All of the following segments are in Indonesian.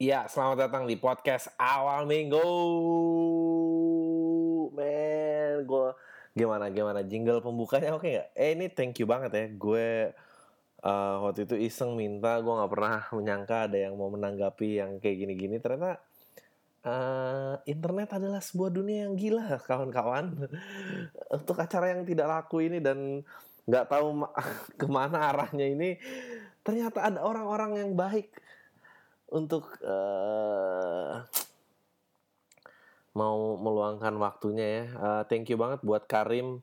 Iya, selamat datang di podcast awal minggu. Men, gue gimana gimana jingle pembukanya oke nggak? Eh ini thank you banget ya. Gue uh, waktu itu iseng minta, gue nggak pernah menyangka ada yang mau menanggapi yang kayak gini-gini. Ternyata uh, internet adalah sebuah dunia yang gila, kawan-kawan. Untuk acara yang tidak laku ini dan nggak tahu ke mana arahnya ini, ternyata ada orang-orang yang baik untuk uh, mau meluangkan waktunya ya. Uh, thank you banget buat Karim.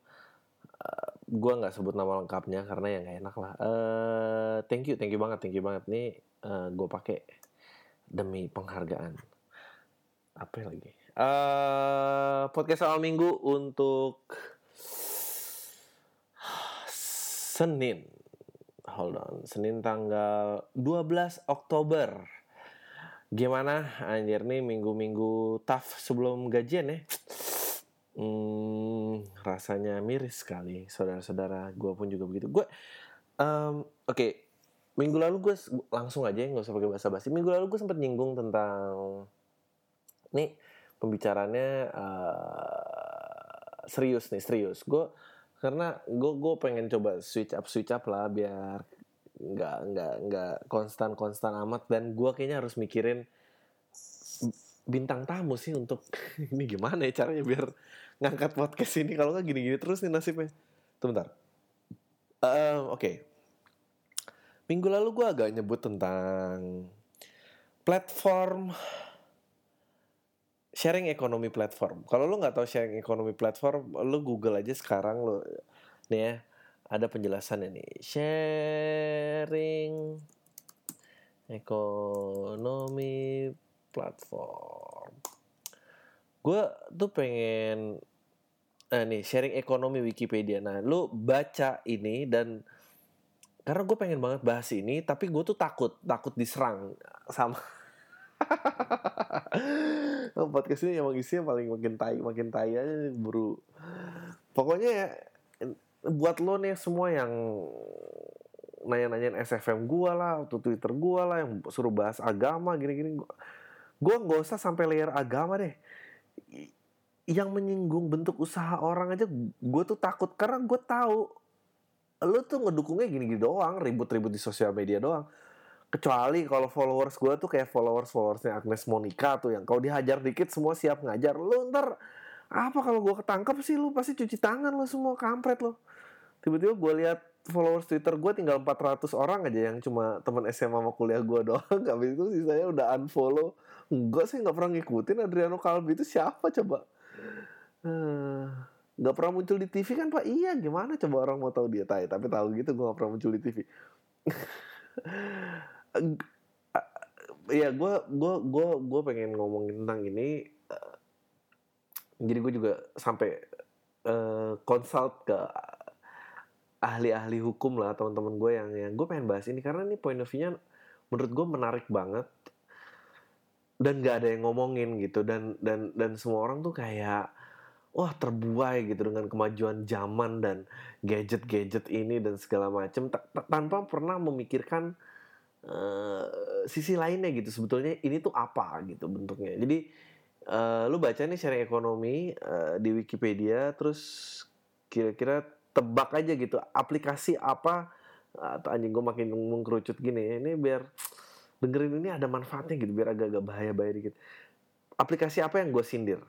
Uh, gue nggak sebut nama lengkapnya karena ya nggak enak lah. Uh, thank you, thank you banget, thank you banget. Nih uh, gue pakai demi penghargaan. Apa lagi? Uh, podcast awal minggu untuk Senin. Hold on, Senin tanggal 12 Oktober Gimana anjir nih minggu-minggu tough sebelum gajian ya? Hmm, rasanya miris sekali saudara-saudara. Gue pun juga begitu. Gue, um, oke, okay. minggu lalu gue langsung aja nggak usah pakai bahasa basi. Minggu lalu gue sempat nyinggung tentang nih pembicaranya uh, serius nih serius. Gue karena gue gue pengen coba switch up switch up lah biar nggak nggak nggak konstan konstan amat dan gue kayaknya harus mikirin bintang tamu sih untuk ini gimana ya caranya biar ngangkat podcast ini kalau nggak gini-gini terus nih nasibnya. Tuh bentar. Oke. Okay. Minggu lalu gue agak nyebut tentang platform sharing ekonomi platform. Kalau lo nggak tahu sharing ekonomi platform, lo Google aja sekarang lo nih ya ada penjelasannya nih. Sharing ekonomi platform. Gue tuh pengen Nah nih sharing ekonomi Wikipedia. Nah lu baca ini dan karena gue pengen banget bahas ini, tapi gue tuh takut takut diserang sama podcast ini emang isinya paling makin tai makin tai aja buru. Pokoknya ya buat lo nih semua yang nanya-nanyain SFM gue lah atau Twitter gue lah yang suruh bahas agama gini-gini gue nggak usah sampai layer agama deh. Yang menyinggung bentuk usaha orang aja gue tuh takut karena gue tahu lo tuh ngedukungnya gini-gini doang ribut-ribut di sosial media doang. Kecuali kalau followers gue tuh kayak followers followersnya Agnes Monica tuh yang kalau dihajar dikit semua siap ngajar. Lo ntar apa kalau gue ketangkep sih lu? Pasti cuci tangan lo semua kampret lo tiba-tiba gue lihat followers Twitter gue tinggal 400 orang aja yang cuma teman SMA sama kuliah gue doang. Habis itu sih saya udah unfollow. Enggak sih nggak pernah ngikutin Adriano Kalbi itu siapa coba? Eh, nggak pernah muncul di TV kan pak? Iya gimana coba orang mau tahu dia? Tahu tapi tahu gitu gue nggak pernah muncul di TV Iya, gue gue gue gue pengen ngomongin tentang ini jadi gue juga sampai uh, consult ke ahli-ahli hukum lah teman-teman gue yang yang gue pengen bahas ini. Karena ini point of view-nya menurut gue menarik banget. Dan gak ada yang ngomongin gitu. Dan dan dan semua orang tuh kayak wah terbuai gitu dengan kemajuan zaman dan gadget-gadget ini dan segala macam tanpa pernah memikirkan uh, sisi lainnya gitu. Sebetulnya ini tuh apa gitu bentuknya. Jadi uh, lu baca nih sharing ekonomi uh, di Wikipedia terus kira-kira tebak aja gitu aplikasi apa? Atau anjing gue makin mengkerucut gini ini biar dengerin ini ada manfaatnya gitu biar agak-agak bahaya-bahaya dikit. Aplikasi apa yang gue sindir?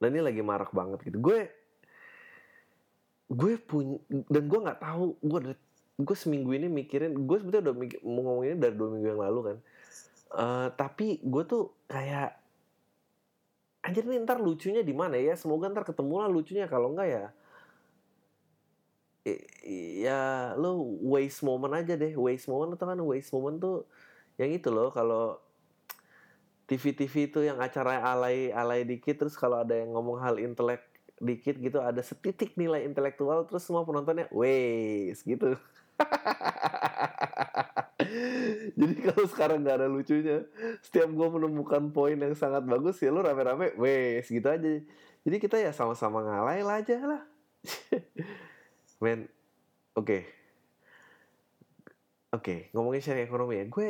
Dan ini lagi marak banget gitu. Gue gue punya dan gue nggak tahu gue gue seminggu ini mikirin gue sebetulnya udah mikir, mau ngomong ini dari dua minggu yang lalu kan. Uh, tapi gue tuh kayak anjir nih ntar lucunya di mana ya? Semoga ntar ketemu lah lucunya. Kalau enggak ya ya lo waste moment aja deh. Waste moment atau kan waste moment tuh yang itu loh. Kalau TV-TV itu yang acara alay alay dikit terus kalau ada yang ngomong hal intelek dikit gitu ada setitik nilai intelektual terus semua penontonnya waste gitu Jadi kalau sekarang nggak ada lucunya, setiap gue menemukan poin yang sangat bagus ya lo rame-rame, wes gitu aja. Jadi kita ya sama-sama ngalai lah aja lah. Men, oke. Okay. Oke, okay, ngomongin sharing ekonomi ya. Gue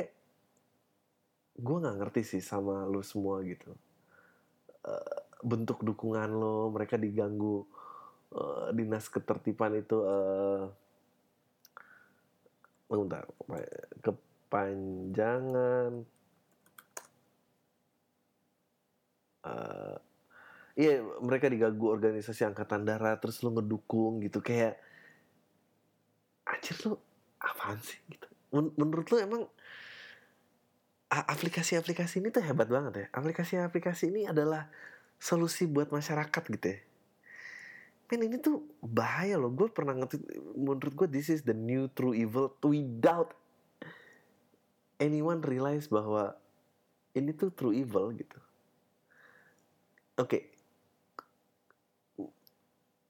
gue nggak ngerti sih sama lu semua gitu uh, bentuk dukungan lo mereka diganggu uh, dinas ketertiban itu uh, bentar kepanjangan uh, iya mereka diganggu organisasi angkatan darat terus lo ngedukung gitu kayak anjir lo apaan sih gitu Men menurut lo emang aplikasi-aplikasi ini tuh hebat banget ya. Aplikasi-aplikasi ini adalah solusi buat masyarakat gitu ya. Men ini tuh bahaya loh. Gue pernah ngerti, menurut gue this is the new true evil without anyone realize bahwa ini tuh true evil gitu. Oke. Okay.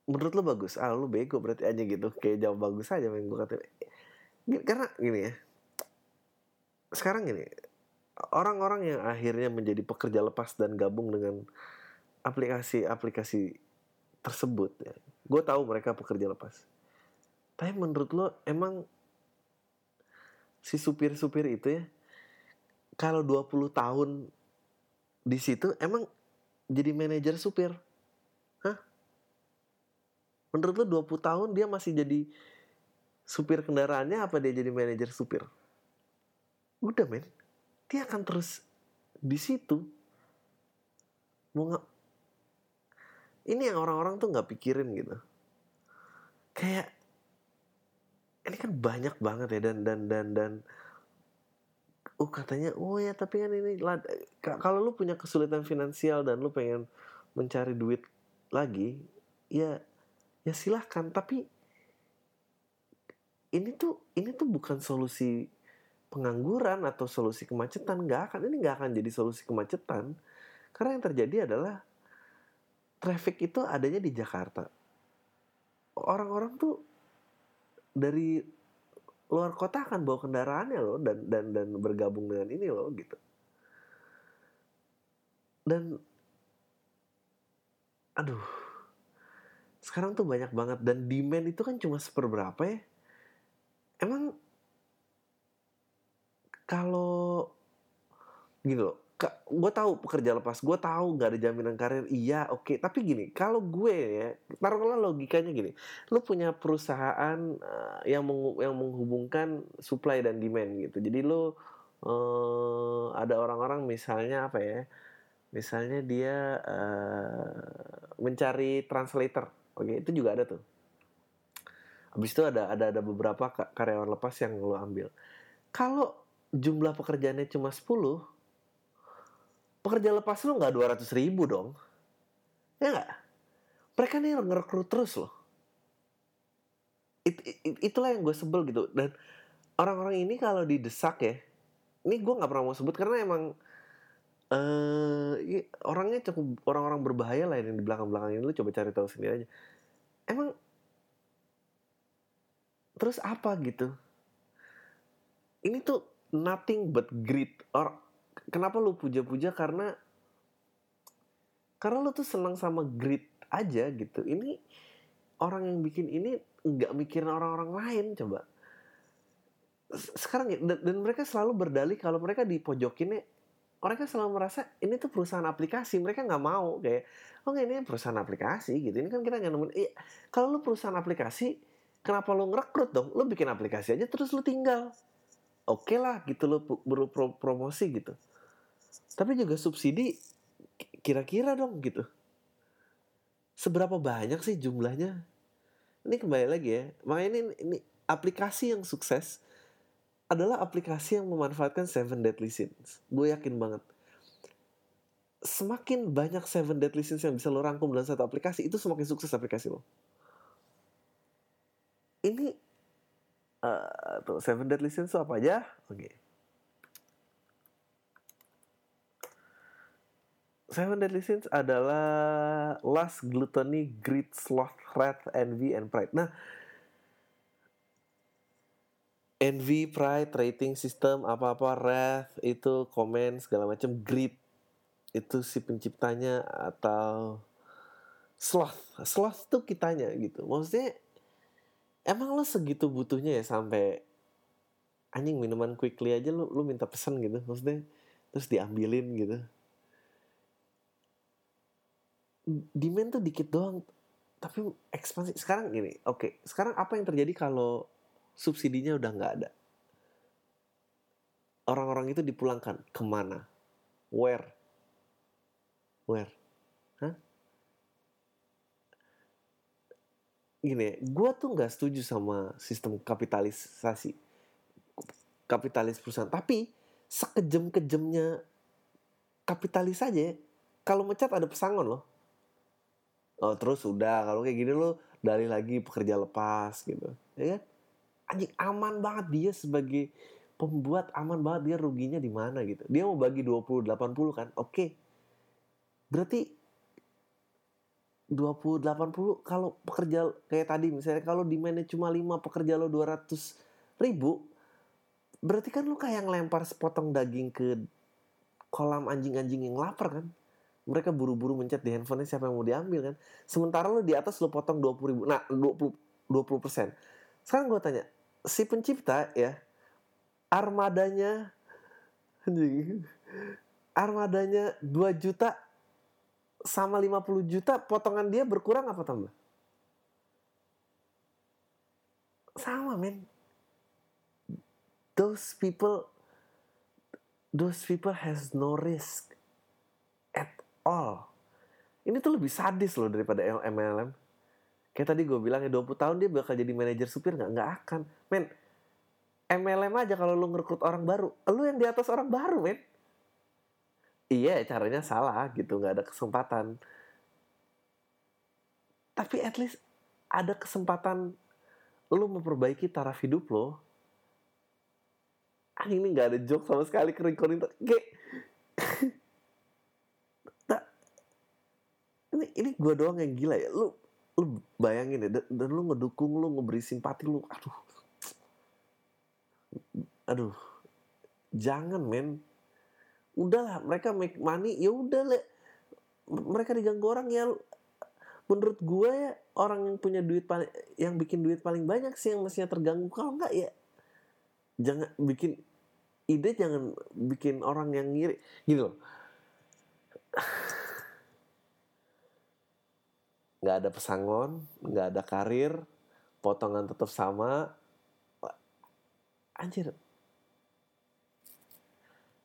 Menurut lo bagus. Ah lo bego berarti aja gitu. Kayak jawab bagus aja yang gue kata. Karena gini ya. Sekarang gini orang-orang yang akhirnya menjadi pekerja lepas dan gabung dengan aplikasi-aplikasi tersebut ya. Gue tahu mereka pekerja lepas. Tapi menurut lo emang si supir-supir itu ya kalau 20 tahun di situ emang jadi manajer supir? Hah? Menurut lo 20 tahun dia masih jadi supir kendaraannya apa dia jadi manajer supir? Udah men dia akan terus di situ mau ini yang orang-orang tuh nggak pikirin gitu. Kayak ini kan banyak banget ya dan dan dan dan oh katanya oh ya tapi kan ini kalau lu punya kesulitan finansial dan lu pengen mencari duit lagi ya ya silahkan. Tapi ini tuh ini tuh bukan solusi pengangguran atau solusi kemacetan nggak akan ini nggak akan jadi solusi kemacetan. Karena yang terjadi adalah traffic itu adanya di Jakarta. Orang-orang tuh dari luar kota akan bawa kendaraannya loh dan dan dan bergabung dengan ini loh gitu. Dan aduh sekarang tuh banyak banget dan demand itu kan cuma seperberapa ya? Emang kalau gini loh gue tahu pekerja lepas gue tahu nggak ada jaminan karir iya oke okay. tapi gini kalau gue ya taruhlah logikanya gini lo punya perusahaan uh, yang yang menghubungkan supply dan demand gitu jadi lo uh, ada orang-orang misalnya apa ya misalnya dia uh, mencari translator oke okay? itu juga ada tuh habis itu ada ada ada beberapa karyawan lepas yang lo ambil kalau jumlah pekerjaannya cuma 10, pekerja lepas lu nggak 200 ribu dong. Ya nggak? Mereka nih ngerekrut terus loh. It, it, itulah yang gue sebel gitu. Dan orang-orang ini kalau didesak ya, ini gue nggak pernah mau sebut karena emang uh, orangnya cukup orang-orang berbahaya lah yang di belakang-belakang ini lu coba cari tahu sendiri aja. Emang terus apa gitu? Ini tuh nothing but greed or kenapa lu puja-puja? Karena karena lu tuh senang sama greed aja gitu. Ini orang yang bikin ini nggak mikirin orang-orang lain coba. Sekarang dan, dan mereka selalu berdalih kalau mereka di pojokinnya mereka selalu merasa ini tuh perusahaan aplikasi mereka nggak mau kayak oh ini perusahaan aplikasi gitu. Ini kan kita nggak nemuin. Iya kalau lu perusahaan aplikasi kenapa lu ngerekrut dong? Lu bikin aplikasi aja terus lu tinggal. Oke okay lah gitu loh perlu pro promosi gitu tapi juga subsidi kira-kira dong gitu seberapa banyak sih jumlahnya ini kembali lagi ya makanya ini, ini aplikasi yang sukses adalah aplikasi yang memanfaatkan seven deadly sins gue yakin banget semakin banyak seven deadly sins yang bisa lo rangkum dalam satu aplikasi itu semakin sukses aplikasi lo ini uh, tuh Seven Deadly Sins itu apa aja? Oke. Okay. Seven Deadly Sins adalah lust, gluttony, greed, sloth, wrath, envy, and pride. Nah, envy, pride, rating system, apa-apa, wrath, itu komen segala macam, greed itu si penciptanya atau sloth, sloth tuh kitanya gitu. Maksudnya emang lo segitu butuhnya ya sampai anjing minuman quickly aja lu lu minta pesan gitu maksudnya terus diambilin gitu demand tuh dikit doang tapi ekspansi sekarang gini oke okay. sekarang apa yang terjadi kalau subsidinya udah nggak ada orang-orang itu dipulangkan ke mana where where Hah? gini gue tuh nggak setuju sama sistem kapitalisasi kapitalis perusahaan tapi sekejam-kejamnya kapitalis aja kalau mecat ada pesangon loh oh, terus udah kalau kayak gini lo dari lagi pekerja lepas gitu ya kan? Anjing aman banget. Dia sebagai pembuat aman banget. Dia ruginya di mana gitu. Dia mau bagi 20 80 kan? Oke. Okay. berarti 20 80 kalau pekerja kayak tadi misalnya kalau di mana cuma 5 pekerja lo 200 ribu berarti kan lo kayak ngelempar sepotong daging ke kolam anjing-anjing yang lapar kan mereka buru-buru mencet di handphonenya siapa yang mau diambil kan? Sementara lo di atas lo potong 20 ribu nah 20 20 persen. Sekarang gue tanya si pencipta ya armadanya armadanya 2 juta sama 50 juta potongan dia berkurang apa tambah? Sama men. Those people those people has no risk all. Ini tuh lebih sadis loh daripada MLM. Kayak tadi gue bilang ya 20 tahun dia bakal jadi manajer supir nggak? Nggak akan. Men, MLM aja kalau lu ngerekrut orang baru, lu yang di atas orang baru, men. Iya, caranya salah gitu, nggak ada kesempatan. Tapi at least ada kesempatan lu memperbaiki taraf hidup lo. Ah, ini nggak ada joke sama sekali ke recording. Kayak ini ini gue doang yang gila ya. Lu lu bayangin ya dan, dan lu ngedukung lu ngeberi simpati lu aduh. Aduh jangan men. Udahlah mereka make money ya udah le. Mereka diganggu orang ya. Menurut gue ya orang yang punya duit paling yang bikin duit paling banyak sih yang mestinya terganggu kalau enggak ya. Jangan bikin ide jangan bikin orang yang ngiri. Gini loh nggak ada pesangon, nggak ada karir, potongan tetap sama. Anjir.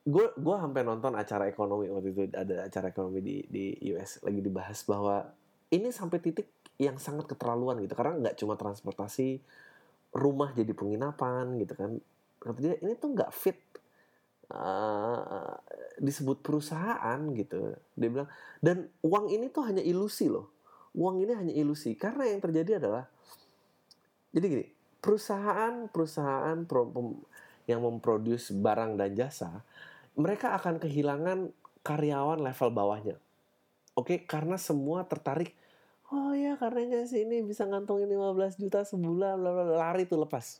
Gue gue hampir nonton acara ekonomi waktu itu ada acara ekonomi di di US lagi dibahas bahwa ini sampai titik yang sangat keterlaluan gitu karena nggak cuma transportasi rumah jadi penginapan gitu kan kata ini tuh nggak fit uh, disebut perusahaan gitu dia bilang dan uang ini tuh hanya ilusi loh uang ini hanya ilusi. Karena yang terjadi adalah jadi gini perusahaan-perusahaan yang memproduksi barang dan jasa mereka akan kehilangan karyawan level bawahnya. Oke? Karena semua tertarik oh ya karenanya sih ini bisa ngantongin 15 juta sebulan lari tuh lepas.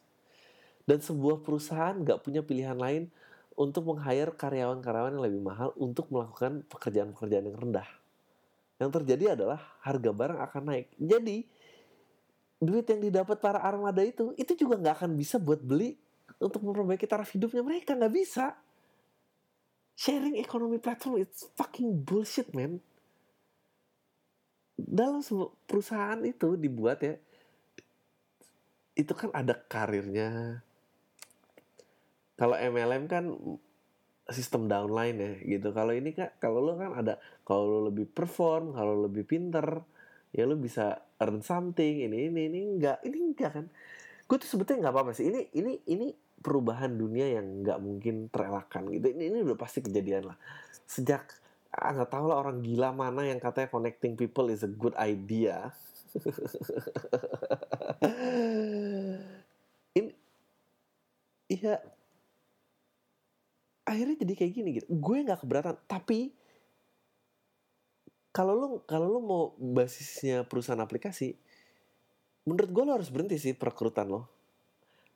Dan sebuah perusahaan nggak punya pilihan lain untuk meng-hire karyawan-karyawan yang lebih mahal untuk melakukan pekerjaan-pekerjaan yang rendah yang terjadi adalah harga barang akan naik. Jadi duit yang didapat para armada itu itu juga nggak akan bisa buat beli untuk memperbaiki taraf hidupnya mereka nggak bisa. Sharing economy platform it's fucking bullshit man. Dalam sebuah perusahaan itu dibuat ya itu kan ada karirnya. Kalau MLM kan sistem downline ya gitu. Kalau ini kan kalau lo kan ada kalau lo lebih perform, kalau lebih pinter, ya lo bisa earn something. Ini ini ini enggak, ini enggak kan. Gue tuh sebetulnya nggak apa-apa sih. Ini ini ini perubahan dunia yang nggak mungkin terelakkan gitu. Ini ini udah pasti kejadian lah. Sejak ah, nggak tahu lah orang gila mana yang katanya connecting people is a good idea. ini iya akhirnya jadi kayak gini gitu. Gue nggak keberatan tapi kalau lo kalau lo mau basisnya perusahaan aplikasi menurut gue lo harus berhenti sih perekrutan lo.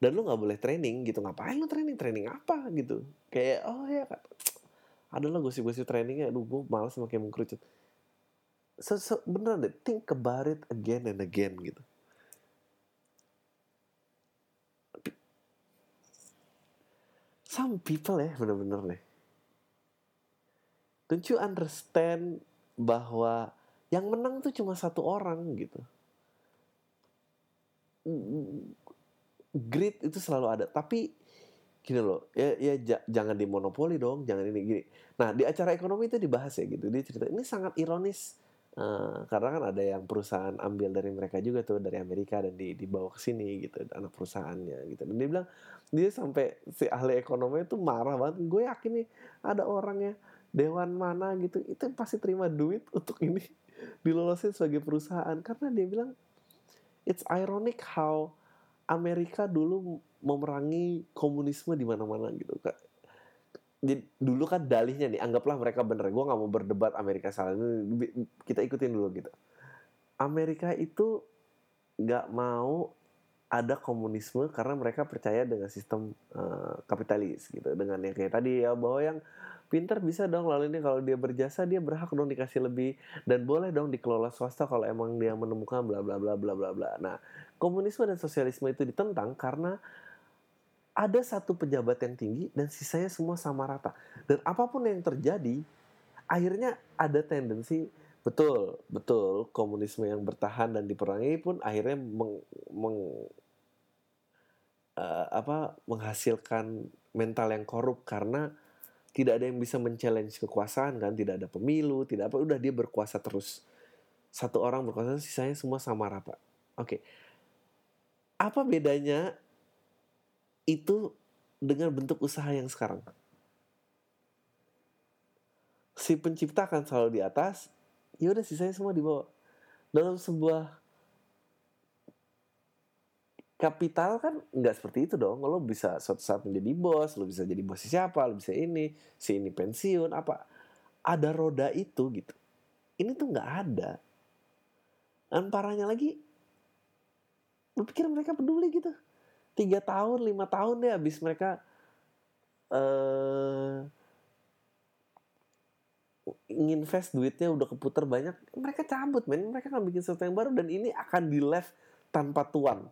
Dan lo nggak boleh training gitu. Ngapain lo training? Training apa gitu? Kayak oh ya ada lo gosip-gosip trainingnya aduh gue malas kayak mengkerucut. So, so, beneran deh think about it again and again gitu some people ya bener-bener nih. Don't you understand bahwa yang menang tuh cuma satu orang gitu? Greed itu selalu ada. Tapi gini loh ya ya jangan dimonopoli dong jangan ini gini. Nah di acara ekonomi itu dibahas ya gitu. Dia cerita ini sangat ironis karena kan ada yang perusahaan ambil dari mereka juga tuh dari Amerika dan di dibawa ke sini gitu anak perusahaannya gitu. Dan dia bilang dia sampai si ahli ekonomi itu marah banget. Gue yakin nih ada orangnya dewan mana gitu itu pasti terima duit untuk ini dilolosin sebagai perusahaan. Karena dia bilang it's ironic how Amerika dulu memerangi komunisme di mana-mana gitu kak. Dulu kan dalihnya nih, anggaplah mereka bener. Gue nggak mau berdebat Amerika salah. Kita ikutin dulu gitu. Amerika itu nggak mau ada komunisme karena mereka percaya dengan sistem uh, kapitalis gitu. Dengan yang kayak tadi ya bahwa yang pinter bisa dong lalu ini kalau dia berjasa dia berhak dong dikasih lebih dan boleh dong dikelola swasta kalau emang dia menemukan bla bla bla bla bla bla. Nah, komunisme dan sosialisme itu ditentang karena ada satu pejabat yang tinggi dan sisanya semua sama rata. Dan apa pun yang terjadi, akhirnya ada tendensi betul betul komunisme yang bertahan dan diperangi pun akhirnya meng, meng uh, apa menghasilkan mental yang korup karena tidak ada yang bisa men-challenge kekuasaan kan tidak ada pemilu tidak apa udah dia berkuasa terus. Satu orang berkuasa sisanya semua sama rata. Oke. Apa bedanya itu dengan bentuk usaha yang sekarang si pencipta akan selalu di atas ya udah sisanya semua di bawah dalam sebuah kapital kan nggak seperti itu dong. Lo bisa suatu saat menjadi bos, lo bisa jadi bos siapa, lo bisa ini, si ini pensiun, apa. Ada roda itu gitu. Ini tuh nggak ada. Dan parahnya lagi, lo pikir mereka peduli gitu. Tiga tahun, lima tahun deh habis mereka uh, nginvest duitnya udah keputar banyak, mereka cabut men, mereka kan bikin sesuatu yang baru dan ini akan di left tanpa tuan.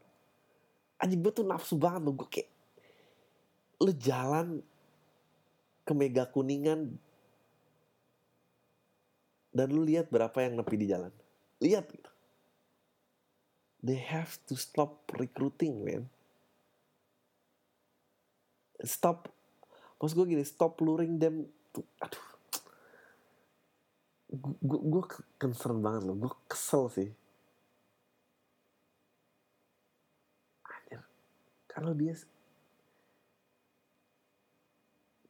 Anjing gue tuh nafsu banget loh. Gue kayak lo jalan ke Mega Kuningan dan lu lihat berapa yang nepi di jalan. Lihat gitu. They have to stop recruiting man stop maksud gue gini stop luring them to, aduh gue gue concern banget loh gue kesel sih kalau dia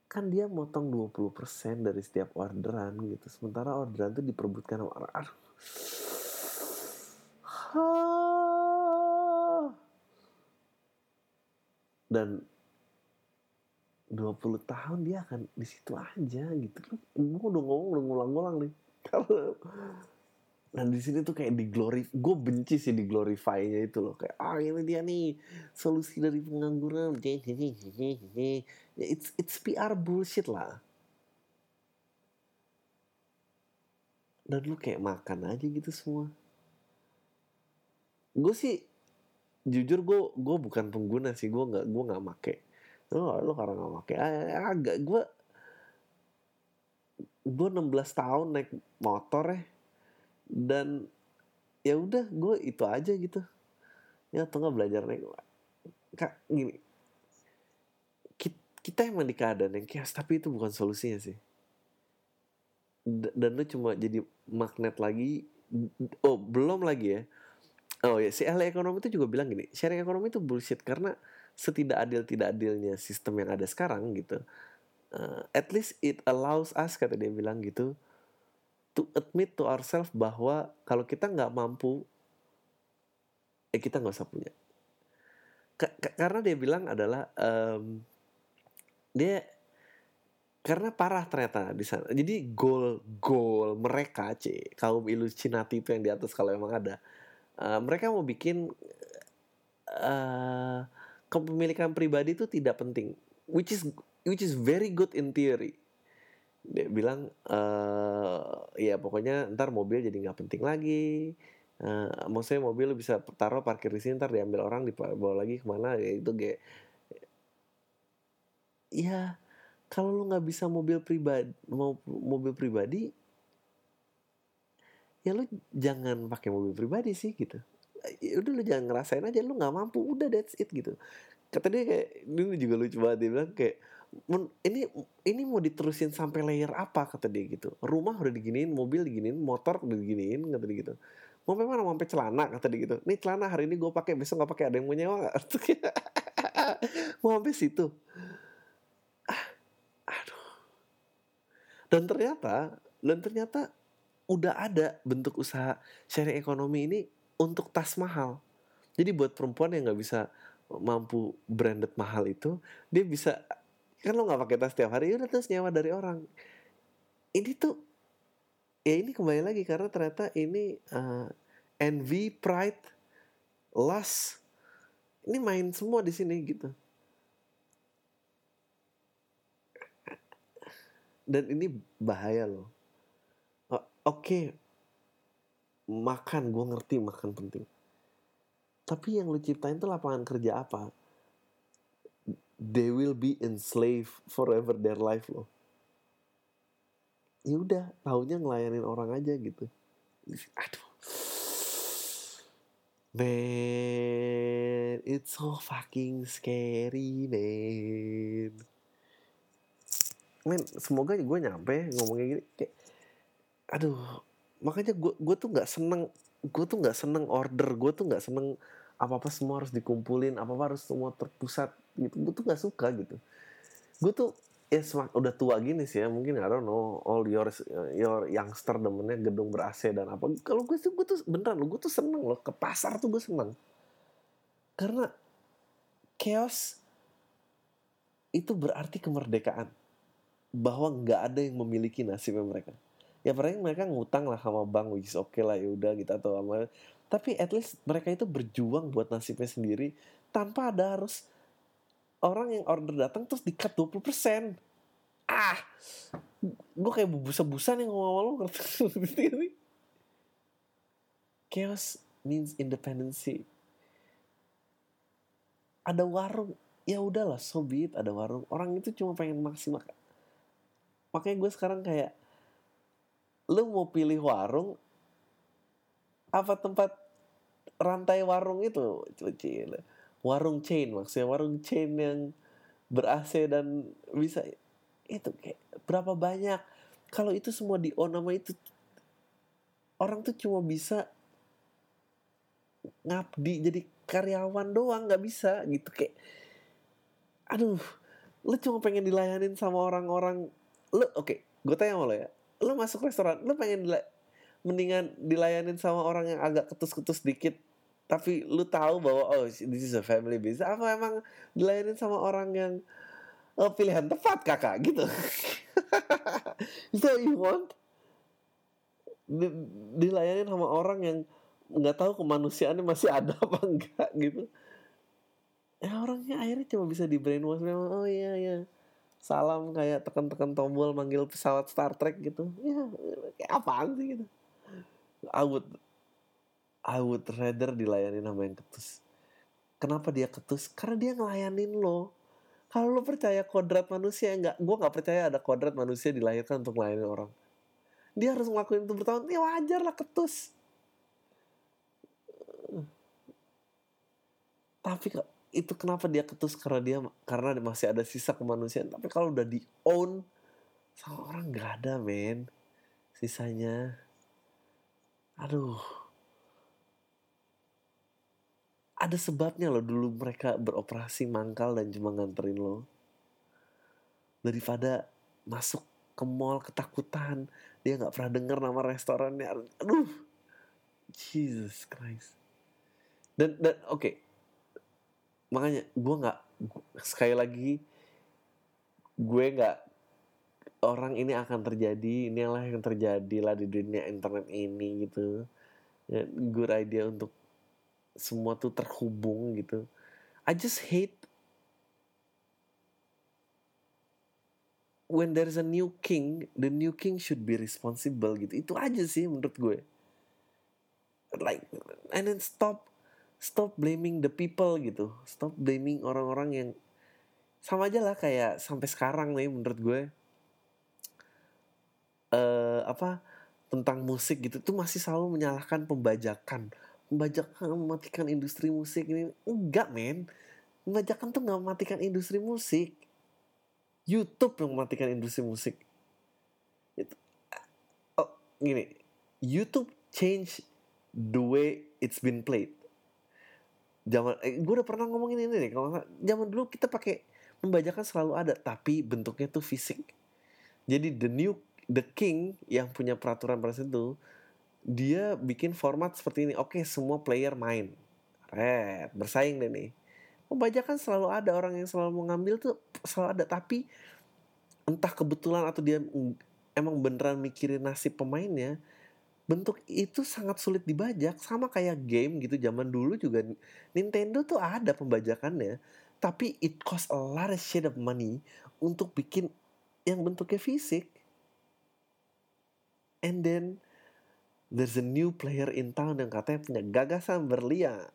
kan dia motong 20% dari setiap orderan gitu. Sementara orderan itu diperbutkan sama. Aduh. Dan 20 tahun dia akan di situ aja gitu. Gue udah ngomong udah ngulang-ngulang nih. Kalau dan di sini tuh kayak di glory, gue benci sih di glorify-nya itu loh kayak ah ini dia nih solusi dari pengangguran, ya it's it's PR bullshit lah. Dan lu kayak makan aja gitu semua. Gue sih jujur gue gue bukan pengguna sih gue nggak gue nggak make lo lo karena nggak make agak. Gue gue 16 tahun naik motor ya. Dan ya udah gue itu aja gitu. Ya atau nggak belajar naik kak gini. Kita emang di keadaan yang chaos tapi itu bukan solusinya sih. Dan lu cuma jadi magnet lagi oh belum lagi ya. Oh ya si ahli ekonomi itu juga bilang gini sharing ekonomi itu bullshit karena setidak adil tidak adilnya sistem yang ada sekarang gitu uh, at least it allows us kata dia bilang gitu to admit to ourselves bahwa kalau kita nggak mampu, eh kita nggak usah punya. karena dia bilang adalah um, dia karena parah ternyata di sana. Jadi goal goal mereka c kaum Illuminati itu yang di atas kalau emang ada, uh, mereka mau bikin uh, kepemilikan pribadi itu tidak penting, which is which is very good in theory. Dia bilang uh, ya pokoknya ntar mobil jadi nggak penting lagi. Uh, maksudnya mobil bisa taruh parkir di sini ntar diambil orang dibawa lagi ke mana ya itu kayak ya kalau lu nggak bisa mobil pribadi mau mobil pribadi ya lu jangan pakai mobil pribadi sih gitu udah lu jangan ngerasain aja lu nggak mampu udah that's it gitu. Kata dia kayak dulu juga lucu banget dia bilang kayak ini ini mau diterusin sampai layer apa? Kata dia gitu. Rumah udah diginiin mobil diginiin motor udah diginiin kata dia gitu. Mau mana? Mau sampai celana? Kata dia gitu. Nih celana hari ini gue pakai besok nggak pakai ada yang mau nyewa gak? mau sampai situ. Ah, aduh. Dan ternyata dan ternyata udah ada bentuk usaha sharing ekonomi ini untuk tas mahal. Jadi buat perempuan yang nggak bisa mampu branded mahal itu, dia bisa kan lo nggak pakai tas tiap hari, udah terus nyewa dari orang. Ini tuh ya ini kembali lagi karena ternyata ini uh, envy, pride, lust, ini main semua di sini gitu. Dan ini bahaya loh oke makan gue ngerti makan penting. Tapi yang lu ciptain tuh lapangan kerja apa? They will be enslaved forever their life loh. Ya udah tahunya ngelayanin orang aja gitu. Aduh. Man it's so fucking scary man. Men semoga gue nyampe ngomongnya gini kayak aduh makanya gue gue tuh nggak seneng gue tuh nggak seneng order gue tuh nggak seneng apa apa semua harus dikumpulin apa apa harus semua terpusat gitu. Gue tuh nggak suka gitu. Gue tuh ya semak udah tua gini sih ya mungkin I don't know all your your youngster demennya gedung ber AC dan apa. Kalau gue tuh gue tuh beneran gue tuh seneng loh ke pasar tuh gue seneng. Karena chaos itu berarti kemerdekaan. Bahwa nggak ada yang memiliki nasibnya mereka ya paling mereka ngutang lah sama bank which is oke okay lah ya udah gitu atau sama tapi at least mereka itu berjuang buat nasibnya sendiri tanpa ada harus orang yang order datang terus dikat 20% ah gue kayak bubusan-busan yang ngomong ngomong chaos means independency. Ada warung ya udahlah so be it ada warung. Orang itu cuma pengen maksimal. Makanya gue sekarang kayak lu mau pilih warung apa tempat rantai warung itu? Cuci warung chain maksudnya warung chain yang ber AC dan bisa itu kayak berapa banyak? Kalau itu semua di on nama itu orang tuh cuma bisa ngabdi jadi karyawan doang nggak bisa gitu. Kayak aduh lu cuma pengen dilayanin sama orang-orang lu oke okay, gue tanya lo ya lu masuk restoran lu pengen dila mendingan dilayanin sama orang yang agak ketus-ketus dikit. Tapi lu tahu bahwa oh this is a family business. Apa emang dilayanin sama orang yang oh, pilihan tepat kakak gitu. So you want? Di, dilayanin sama orang yang nggak tahu kemanusiaannya masih ada apa enggak gitu. Ya orangnya akhirnya cuma bisa di brainwash memang oh iya iya salam kayak tekan-tekan tombol manggil pesawat Star Trek gitu. Ya kayak apaan sih gitu? I would I would rather dilayani sama yang ketus. Kenapa dia ketus? Karena dia ngelayanin lo. Kalau lo percaya kodrat manusia enggak gue nggak percaya ada kodrat manusia dilahirkan untuk melayani orang. Dia harus ngelakuin itu bertahun ya wajar lah ketus. Tapi itu kenapa dia ketus? Karena dia karena masih ada sisa kemanusiaan. Tapi kalau udah di own sama orang nggak ada men. Sisanya. Aduh. Ada sebabnya loh dulu mereka beroperasi mangkal dan cuma nganterin lo. Daripada masuk ke mall ketakutan dia nggak pernah dengar nama restorannya. Aduh. Jesus Christ. Dan dan oke. okay, makanya gue nggak sekali lagi gue nggak orang ini akan terjadi ini lah yang terjadi lah di dunia internet ini gitu. Ya, good idea untuk semua tuh terhubung gitu. I just hate when there's a new king the new king should be responsible gitu. Itu aja sih menurut gue. Like and then stop stop blaming the people gitu. Stop blaming orang-orang yang sama aja lah kayak sampai sekarang nih menurut gue. Eh apa tentang musik gitu tuh masih selalu menyalahkan pembajakan. Pembajakan mematikan industri musik ini. Enggak men. Pembajakan tuh nggak mematikan industri musik. YouTube yang mematikan industri musik. Itu oh gini. YouTube change the way it's been played zaman eh, gue udah pernah ngomongin ini nih kalau zaman dulu kita pakai pembajakan selalu ada tapi bentuknya tuh fisik. Jadi the new the king yang punya peraturan pada itu dia bikin format seperti ini. Oke semua player main. Red bersaing deh nih. Pembajakan selalu ada orang yang selalu mengambil tuh selalu ada tapi entah kebetulan atau dia emang beneran mikirin nasib pemainnya bentuk itu sangat sulit dibajak sama kayak game gitu zaman dulu juga Nintendo tuh ada pembajakannya tapi it cost a lot of shit of money untuk bikin yang bentuknya fisik. And then there's a new player in town yang katanya punya gagasan berlian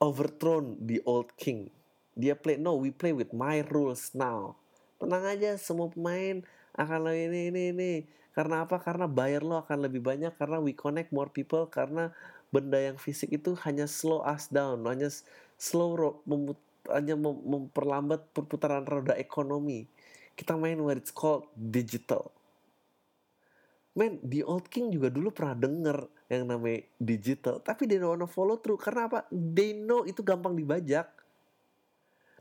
overthrown the old king. Dia play no we play with my rules now. Tenang aja semua pemain akan ini ini ini karena apa? Karena bayar lo akan lebih banyak karena we connect more people karena benda yang fisik itu hanya slow us down, hanya slow memut, hanya mem memperlambat perputaran roda ekonomi. Kita main what it's called digital. Men, The Old King juga dulu pernah denger yang namanya digital, tapi they don't wanna follow through. Karena apa? They know itu gampang dibajak.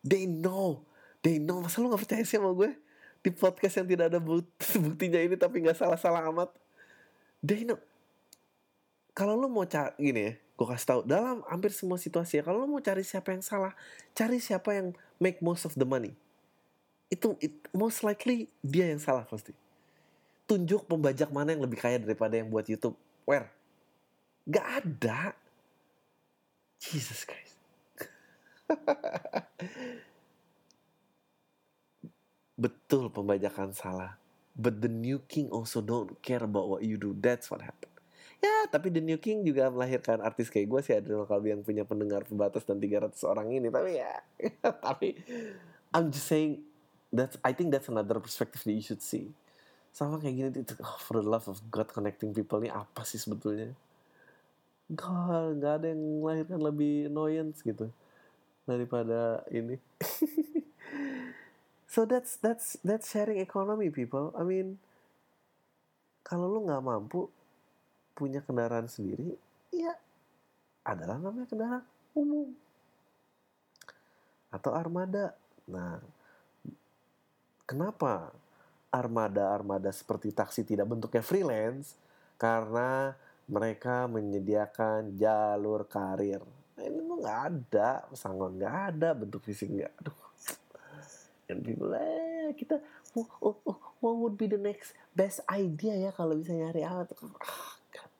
They know. They know. Masa lu gak percaya sih sama gue? Di podcast yang tidak ada bukti, buktinya ini tapi nggak salah-salah amat. Know. Kalau lu mau cari gini ya, gue kasih tahu dalam hampir semua situasi ya, kalau lu mau cari siapa yang salah, cari siapa yang make most of the money. Itu it, most likely dia yang salah pasti. Tunjuk pembajak mana yang lebih kaya daripada yang buat YouTube. Where? Gak ada. Jesus Christ. Betul pembajakan salah. But the new king also don't care about what you do. That's what happened. Ya, tapi The New King juga melahirkan artis kayak gue sih Adriano Kalbi yang punya pendengar terbatas dan 300 orang ini. Tapi ya, tapi I'm just saying that's I think that's another perspective that you should see. Sama kayak gini, itu, oh, for the love of God connecting people ini apa sih sebetulnya? God, nggak ada yang melahirkan lebih annoyance gitu daripada ini. So that's that's that's sharing economy people. I mean, kalau lu nggak mampu punya kendaraan sendiri, ya adalah namanya kendaraan umum atau armada. Nah, kenapa armada-armada seperti taksi tidak bentuknya freelance? Karena mereka menyediakan jalur karir. Nah, ini nggak ada, pesangon nggak ada, bentuk fisik nggak. Aduh, and people eh kita oh, oh, oh, what would be the next best idea ya kalau bisa nyari alat? Ah, God.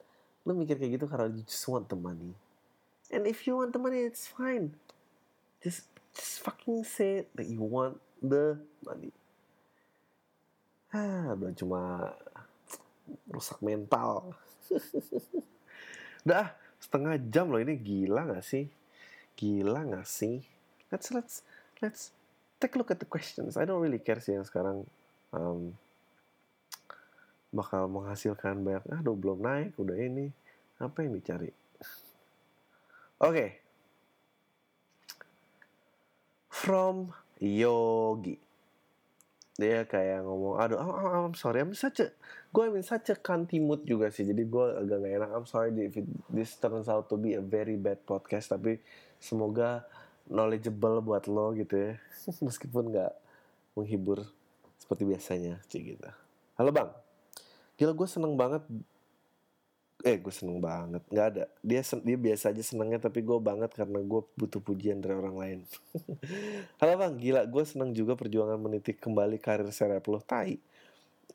lu mikir kayak gitu karena you just want the money. And if you want the money it's fine. Just just fucking say that you want the money. Ah udah cuma rusak mental. Udah setengah jam loh ini. Gila gak sih? Gila gak sih? Let's let's let's take a look at the questions. I don't really care sih yang sekarang um, bakal menghasilkan banyak. Aduh belum naik, udah ini. Apa yang dicari? Oke. Okay. From Yogi. Dia kayak ngomong, aduh, I'm, I'm, I'm sorry, I'm such a, gue I'm in such a kanti mood juga sih. Jadi gue agak gak enak. I'm sorry if it, this turns out to be a very bad podcast. Tapi semoga knowledgeable buat lo gitu ya. Meskipun nggak menghibur seperti biasanya sih gitu. Halo bang. Gila gue seneng banget. Eh gue seneng banget. Nggak ada. Dia dia biasa aja senengnya tapi gue banget karena gue butuh pujian dari orang lain. Halo bang. Gila gue seneng juga perjuangan menitik kembali karir serep lo. Tai.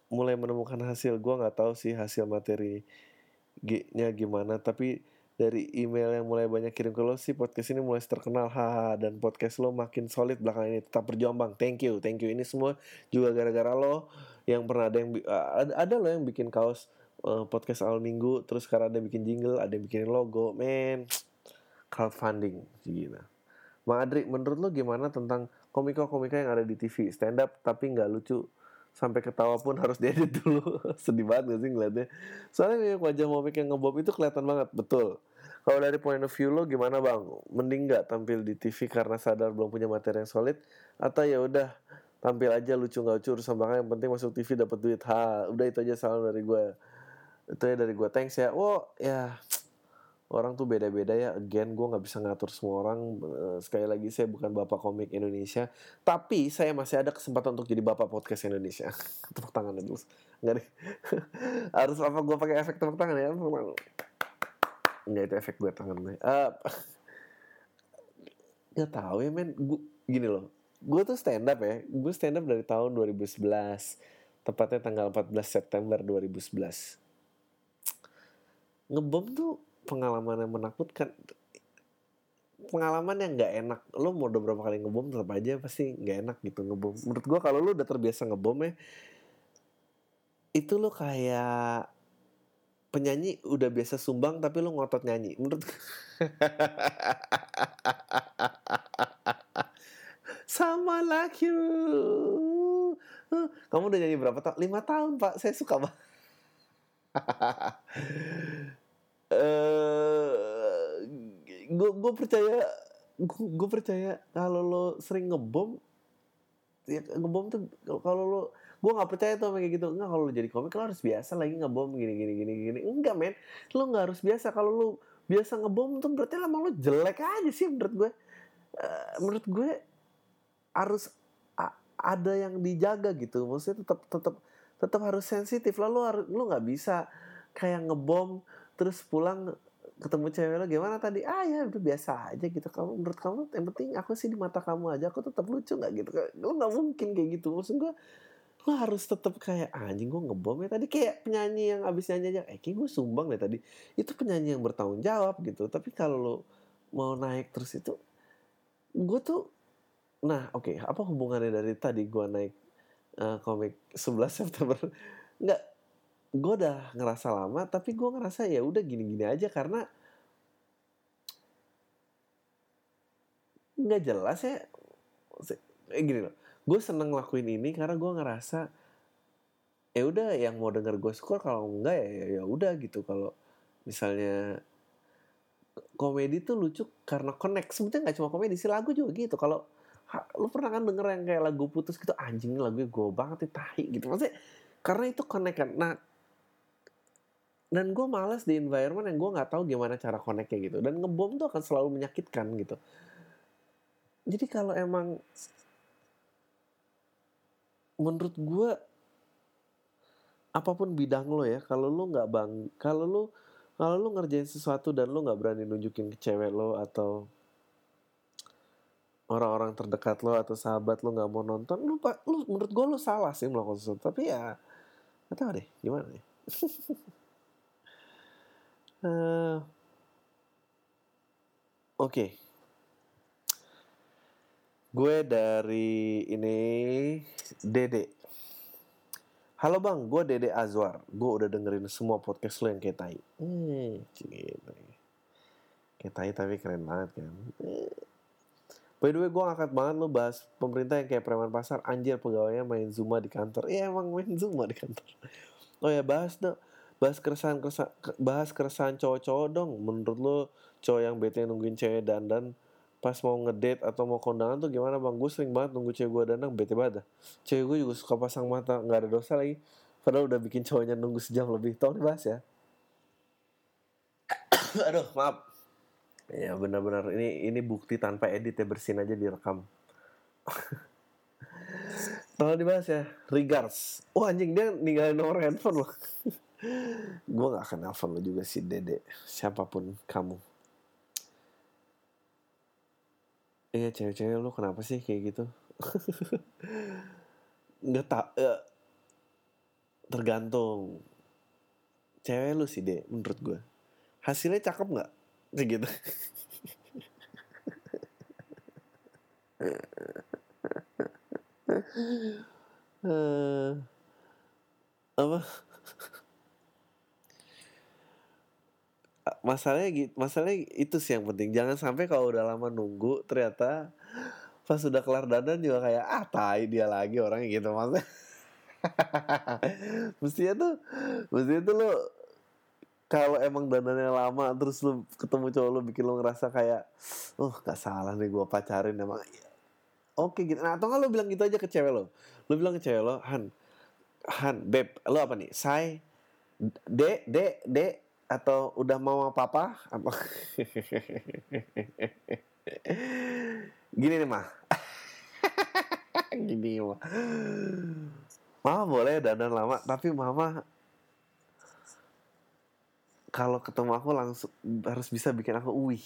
Mulai menemukan hasil. Gue nggak tahu sih hasil materi nya gimana tapi dari email yang mulai banyak kirim ke lo sih podcast ini mulai terkenal haha dan podcast lo makin solid belakangan ini tetap berjuang bang. Thank you thank you. Ini semua juga gara-gara lo yang pernah ada yang ada, lo yang bikin kaos uh, podcast awal minggu terus sekarang ada yang bikin jingle ada yang bikin logo man crowdfunding gitu Bang Adri menurut lo gimana tentang komika-komika yang ada di TV stand up tapi nggak lucu sampai ketawa pun harus diedit dulu. Sedih banget gak sih ngeliatnya? Soalnya wajah komik yang ngebob itu kelihatan banget betul kalau dari point of view lo gimana bang? Mending nggak tampil di TV karena sadar belum punya materi yang solid? Atau ya udah tampil aja lucu nggak lucu urusan bang yang penting masuk TV dapat duit. Ha udah itu aja salam dari gue itu ya dari gue thanks ya. Wow ya orang tuh beda-beda ya. Again gue nggak bisa ngatur semua orang. Eh, sekali lagi saya bukan bapak komik Indonesia. Tapi saya masih ada kesempatan untuk jadi bapak podcast Indonesia. Tepuk tangan dulu nggak deh. Harus apa gue pakai efek tepuk tangan ya nggak itu efek gue tangan gue. Eh, nggak tahu ya men. Gue gini loh. Gue tuh stand up ya. Gue stand up dari tahun 2011 tepatnya tanggal 14 September 2011 ngebom tuh pengalaman yang menakutkan. Pengalaman yang nggak enak. Lo mau udah berapa kali ngebom tetap aja pasti nggak enak gitu ngebom. Menurut gua kalau lo udah terbiasa ngebom ya itu lo kayak penyanyi udah biasa sumbang tapi lo ngotot nyanyi menurut sama like you kamu udah nyanyi berapa tahun lima tahun pak. Saya suka eh gue gue percaya gue percaya kalau lo sering ngebom ya ngebom tuh kalau lo gue nggak percaya tuh kayak gitu. Enggak kalau lo jadi komik lo harus biasa lagi ngebom gini gini gini gini. Enggak men. Lo nggak harus biasa. Kalau lo biasa ngebom tuh berarti lama lo jelek aja sih menurut gue. Eh, menurut gue harus ada yang dijaga gitu. Maksudnya tetap tetap tetap harus sensitif lalu harus lo nggak bisa kayak ngebom terus pulang ketemu cewek lo gimana tadi? Ah ya udah biasa aja gitu. Kamu menurut kamu yang penting aku sih di mata kamu aja. Aku tetap lucu nggak gitu? Lo nggak mungkin kayak gitu. Maksud gue lo harus tetap kayak "Ah, anjing gue ngebom ya tadi. Kayak penyanyi yang abis nyanyi eh kayak gue sumbang deh tadi. Itu penyanyi yang bertanggung jawab gitu. Tapi kalau lo mau naik terus itu gue tuh nah oke apa hubungannya dari tadi gue naik eh, komik 11 September? Nggak gue udah ngerasa lama tapi gue ngerasa ya udah gini-gini aja karena nggak jelas ya. Eh, gini loh gue seneng ngelakuin ini karena gue ngerasa ya udah yang mau denger gue syukur kalau enggak ya ya- ya udah gitu. Kalau misalnya komedi tuh lucu karena connect. Sebetulnya nggak cuma komedi sih lagu juga gitu. Kalau lu pernah kan denger yang kayak lagu putus gitu anjing ini lagunya gue banget nih tahi gitu. Maksudnya karena itu connect kan. Nah dan gue malas di environment yang gue nggak tahu gimana cara connectnya gitu. Dan ngebom tuh akan selalu menyakitkan gitu. Jadi kalau emang menurut gue apa pun bidang lo ya kalau lo nggak bang kalau lo kalau lo ngerjain sesuatu dan lo nggak berani nunjukin ke cewek lo atau orang-orang terdekat lo atau sahabat lo nggak mau nonton lo lo menurut gue lo salah sih melakukan sesuatu tapi ya nggak tahu deh gimana ya Eh, Oke. Gue dari ini Dede. Halo bang, gue Dede Azwar. Gue udah dengerin semua podcast lo yang kayak tai. Hmm, gitu. Kayak tai tapi keren banget kan. By the way, gue ngangkat banget lo bahas pemerintah yang kayak preman pasar. Anjir pegawainya main Zuma di kantor. Iya emang main Zuma di kantor. Oh ya bahas dong. Bahas keresahan, keresahan bahas keresahan cowok-cowok dong. Menurut lo cowok yang bete nungguin cewek dandan pas mau ngedate atau mau kondangan tuh gimana bang? Gue sering banget nunggu cewek gue dandan bete banget dah. Cewek gue juga suka pasang mata nggak ada dosa lagi. Padahal udah bikin cowoknya nunggu sejam lebih. Tolong dibahas ya. Aduh maaf. Ya benar-benar ini ini bukti tanpa edit ya bersin aja direkam. Tolong dibahas ya. Regards. Wah anjing dia ninggalin nomor handphone loh. gue gak akan nelfon lo juga sih Dede. Siapa pun kamu. Iya cewek-cewek lu kenapa sih kayak gitu? Nggak tak eh, tergantung cewek lu sih deh menurut gue. Hasilnya cakep nggak? Gitu. Eh, apa? Masalahnya gitu, masalahnya itu sih yang penting. Jangan sampai kalau udah lama nunggu ternyata pas sudah kelar dandan juga kayak ah tai dia lagi orangnya gitu maksudnya. Mestinya tuh mestinya tuh lo kalau emang dandannya lama terus lu ketemu cowok lu bikin lu ngerasa kayak oh gak salah nih gue pacarin emang oke gitu. Nah atau nggak lu bilang gitu aja ke cewek lo lu bilang ke cewek lo Han Han beb lo apa nih? Say dek dek dek atau udah mama papa? Apa? Gini nih mah gini mah mama boleh dandan lama tapi mama kalau ketemu aku langsung harus bisa bikin aku wih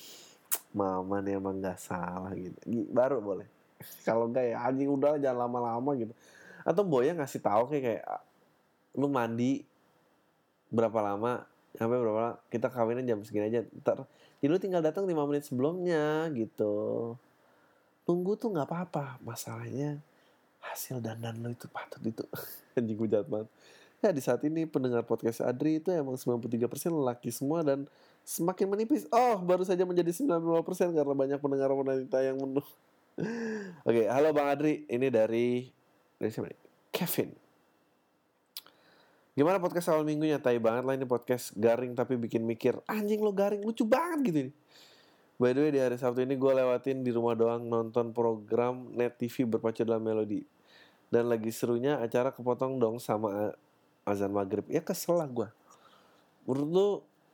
mama nih emang nggak salah gitu. Baru boleh. Kalau enggak ya anjing udah jangan lama-lama gitu. Atau boya ngasih tahu kayak kayak lu mandi berapa lama sampai berapa kita kawinnya jam segini aja. Ntar jadi lu tinggal datang 5 menit sebelumnya gitu. Tunggu tuh nggak apa-apa. Masalahnya hasil dandan lo itu patut itu. Anjing gue jahat banget. Ya di saat ini pendengar podcast Adri itu emang 93% lelaki semua dan semakin menipis. Oh baru saja menjadi 90% karena banyak pendengar wanita yang menuh oke halo Bang Adri. Ini dari dari siapa nih? Kevin Gimana podcast awal minggunya? Tai banget lah ini podcast garing tapi bikin mikir. Anjing lo garing, lucu banget gitu ini. By the way di hari Sabtu ini gue lewatin di rumah doang nonton program Net TV berpacu dalam melodi. Dan lagi serunya acara kepotong dong sama azan maghrib. Ya kesel lah gue. Menurut lu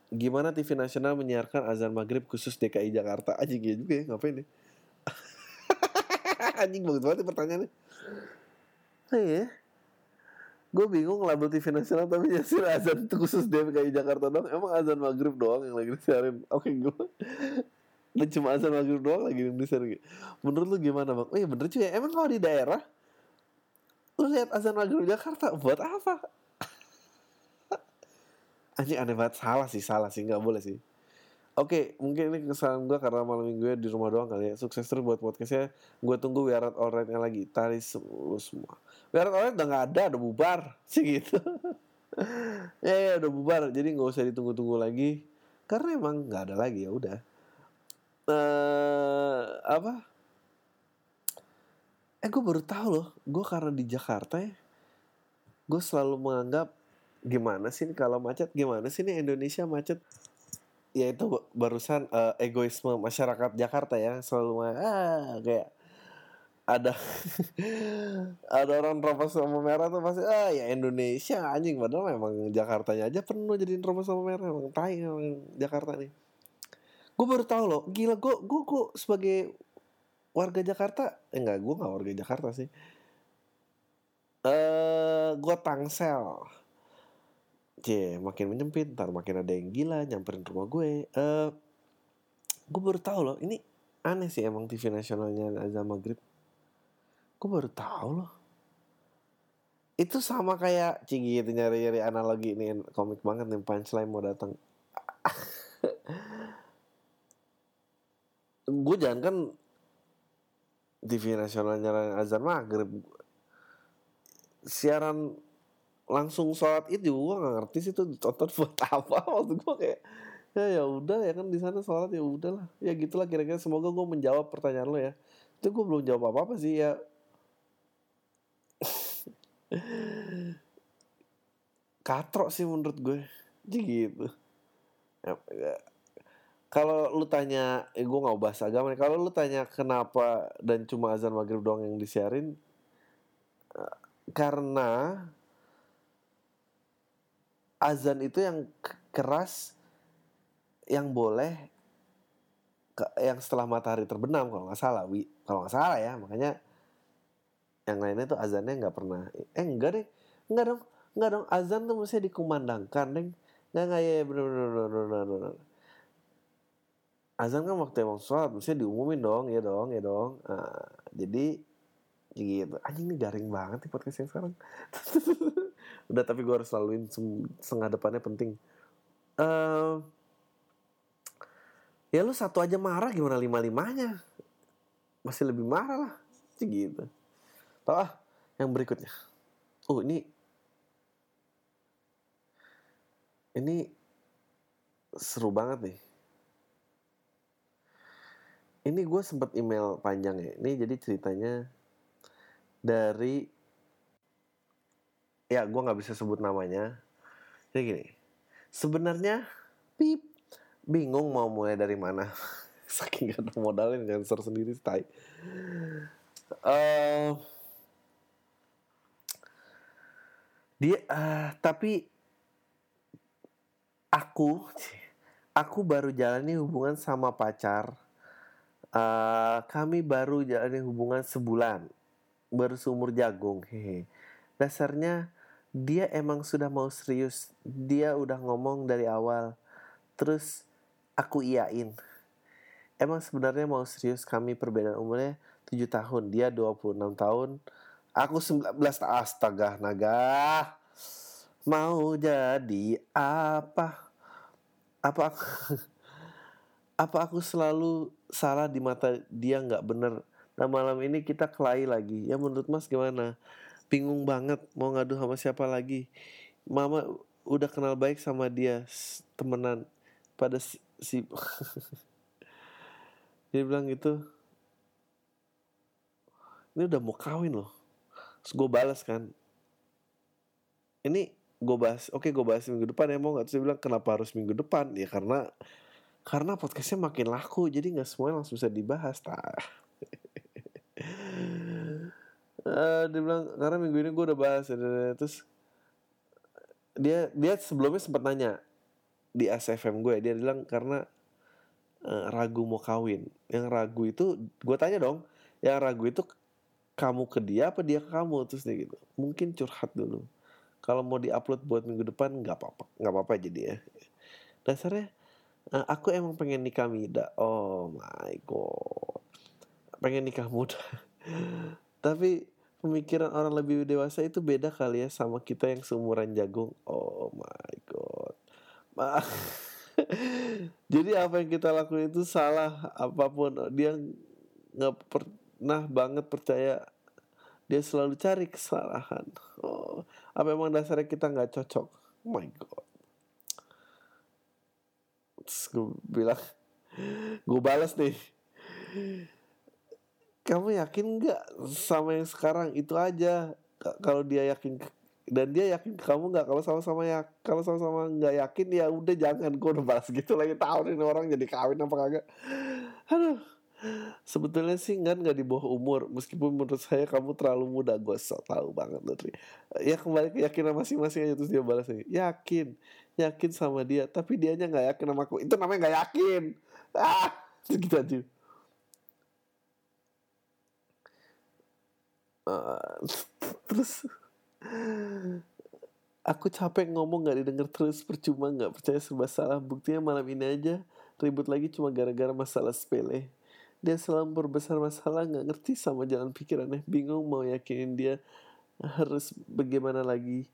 gimana TV nasional menyiarkan azan maghrib khusus DKI Jakarta? Anjing ya juga ya, ngapain nih? Anjing bagus banget pertanyaannya. Iya gue bingung label TV nasional tapi nyasir azan itu khusus DKI Jakarta dong emang azan maghrib doang yang lagi disiarin? Oke gue dan cuma azan maghrib doang lagi yang disiarin. Menurut lu gimana bang? Oh iya bener cuy emang kalau di daerah lu lihat azan maghrib Jakarta buat apa? Anjing aneh banget. Salah sih salah sih. Nggak boleh sih. Oke, mungkin ini kesalahan gue karena malam minggu di rumah doang kali ya. Sukses terus buat podcastnya. Gue tunggu We Are Alright-nya lagi. Tari semua. Are Alright udah gak ada, udah bubar. Sih gitu. ya, ya udah bubar. Jadi gak usah ditunggu-tunggu lagi. Karena emang gak ada lagi ya udah. Uh, apa? Eh gue baru tahu loh. Gue karena di Jakarta ya. Gue selalu menganggap gimana sih kalau macet gimana sih nih Indonesia macet ya itu barusan uh, egoisme masyarakat Jakarta ya selalu ah kayak ada ada orang terobos sama merah tuh pasti ah ya Indonesia anjing padahal memang Jakartanya aja penuh jadi terobos sama merah emang tai emang Jakarta nih gue baru tahu loh gila gue gue gue sebagai warga Jakarta eh, enggak gue nggak warga Jakarta sih eh uh, gue tangsel Cie, makin menyempit, ntar makin ada yang gila nyamperin rumah gue. Eh, uh, gue baru tahu loh, ini aneh sih emang TV nasionalnya azan maghrib. Gue baru tahu loh. Itu sama kayak Cigi itu nyari-nyari analogi ini komik banget nih punchline mau datang. gue jangan kan TV nasionalnya azan maghrib. Siaran langsung sholat itu gue gak ngerti sih itu ditonton buat apa waktu gue kayak ya ya udah ya kan di sana sholat ya udahlah ya gitulah kira-kira semoga gue menjawab pertanyaan lo ya itu gue belum jawab apa apa sih ya katrok sih menurut gue. Jadi gitu. Ya, ya. kalau lu tanya eh, gue nggak bahas agama kalau lu tanya kenapa dan cuma azan maghrib doang yang disiarin eh, karena azan itu yang keras yang boleh yang setelah matahari terbenam kalau nggak salah wi. Kalau nggak salah ya makanya yang lainnya tuh azannya nggak pernah eh enggak deh enggak dong enggak dong azan tuh mesti dikumandangkan deh nggak nggak ya bener bener bener bener, azan kan waktu emang sholat mesti diumumin dong ya dong ya dong. Nah, jadi gitu. Anjing ini garing banget nih podcast yang sekarang. Udah tapi gue harus laluin setengah depannya penting. Uh, ya lu satu aja marah gimana lima limanya masih lebih marah lah gitu tau ah yang berikutnya oh ini ini seru banget nih ini gue sempat email panjang ya. Ini jadi ceritanya dari ya gue nggak bisa sebut namanya. Jadi gini, sebenarnya pip bingung mau mulai dari mana. Saking gak ada modalin cancer sendiri stay. Uh, dia uh, tapi aku aku baru jalani hubungan sama pacar uh, kami baru jalani hubungan sebulan baru seumur jagung hehe. Dasarnya dia emang sudah mau serius dia udah ngomong dari awal terus aku iyain emang sebenarnya mau serius kami perbedaan umurnya 7 tahun dia 26 tahun aku 19 astaga naga. Mau jadi apa? Apa apa aku selalu salah di mata dia nggak bener? Nah malam ini kita kelahi lagi. Ya menurut mas gimana? Bingung banget mau ngadu sama siapa lagi. Mama udah kenal baik sama dia temenan. Pada si, si dia bilang gitu. Ini udah mau kawin loh terus gue balas kan. Ini gue bahas oke okay, gue bahas minggu depan ya mau nggak? Terus dia bilang kenapa harus minggu depan? Ya karena karena podcastnya makin laku jadi nggak semuanya langsung bisa dibahas tak uh, dia bilang karena minggu ini gue udah bahas terus dia dia sebelumnya sempat nanya di ASFM gue dia bilang karena uh, ragu mau kawin. Yang ragu itu gue tanya dong yang ragu itu kamu ke dia apa dia ke kamu? Terus dia gitu. Mungkin curhat dulu. Kalau mau diupload buat minggu depan nggak apa-apa. Nggak apa-apa jadi ya. Dasarnya uh, aku emang pengen nikah muda oh my god. Pengen nikah muda. Tapi pemikiran orang lebih dewasa itu beda kali ya sama kita yang seumuran jagung. Oh my god. Jadi apa yang kita lakuin itu salah apa pun. Dia nggak pernah banget percaya dia selalu cari kesalahan. Oh apa emang dasarnya kita nggak cocok? Oh my god. Terus gue bilang gue balas nih. Kamu yakin nggak sama yang sekarang? Itu aja. Kalau dia yakin dan dia yakin kamu nggak kalau sama-sama ya kalau sama-sama nggak yakin ya udah jangan. Gue udah balas gitu lagi. Tahu ini orang jadi kawin apa kagak. Aduh Sebetulnya sih kan nggak di bawah umur. Meskipun menurut saya kamu terlalu muda. Gue so tau banget Nutri Ya kembali ke yakinan masing-masing aja Terus dia balas lagi. Yakin. Yakin sama dia. Tapi dianya nggak yakin sama aku. Itu namanya nggak yakin. Ah Gitu aja. Uh, Terus. Aku capek ngomong gak didengar terus. Percuma gak percaya serba salah. Buktinya malam ini aja Ribut lagi cuma gara-gara masalah sepele dia selalu berbesar masalah nggak ngerti sama jalan pikirannya bingung mau yakinin dia harus bagaimana lagi.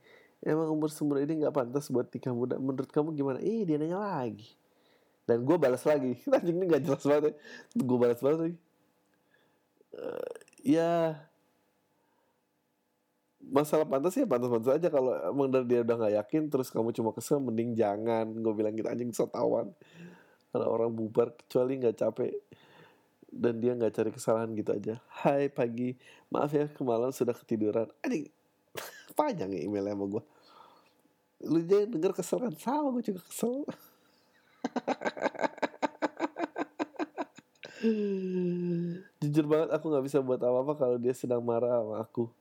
Emang umur semua ini nggak pantas buat nikah muda. Menurut kamu gimana? Eh dia nanya lagi. Dan gue balas lagi. Anjing ini nggak jelas banget ya. gue balas balas lagi. Uh, ya. Masalah pantas ya pantas pantas aja. Kalau emang dari dia udah nggak yakin terus kamu cuma kesel mending jangan. Gue bilang gitu anjing sotawan kalau orang bubar kecuali nggak capek dan dia nggak cari kesalahan gitu aja. Hai pagi, maaf ya kemalan sudah ketiduran. Ini panjang ya emailnya sama gue. Lu jangan denger kesel sama gue juga kesel. Jujur banget aku nggak bisa buat apa-apa kalau dia sedang marah sama aku.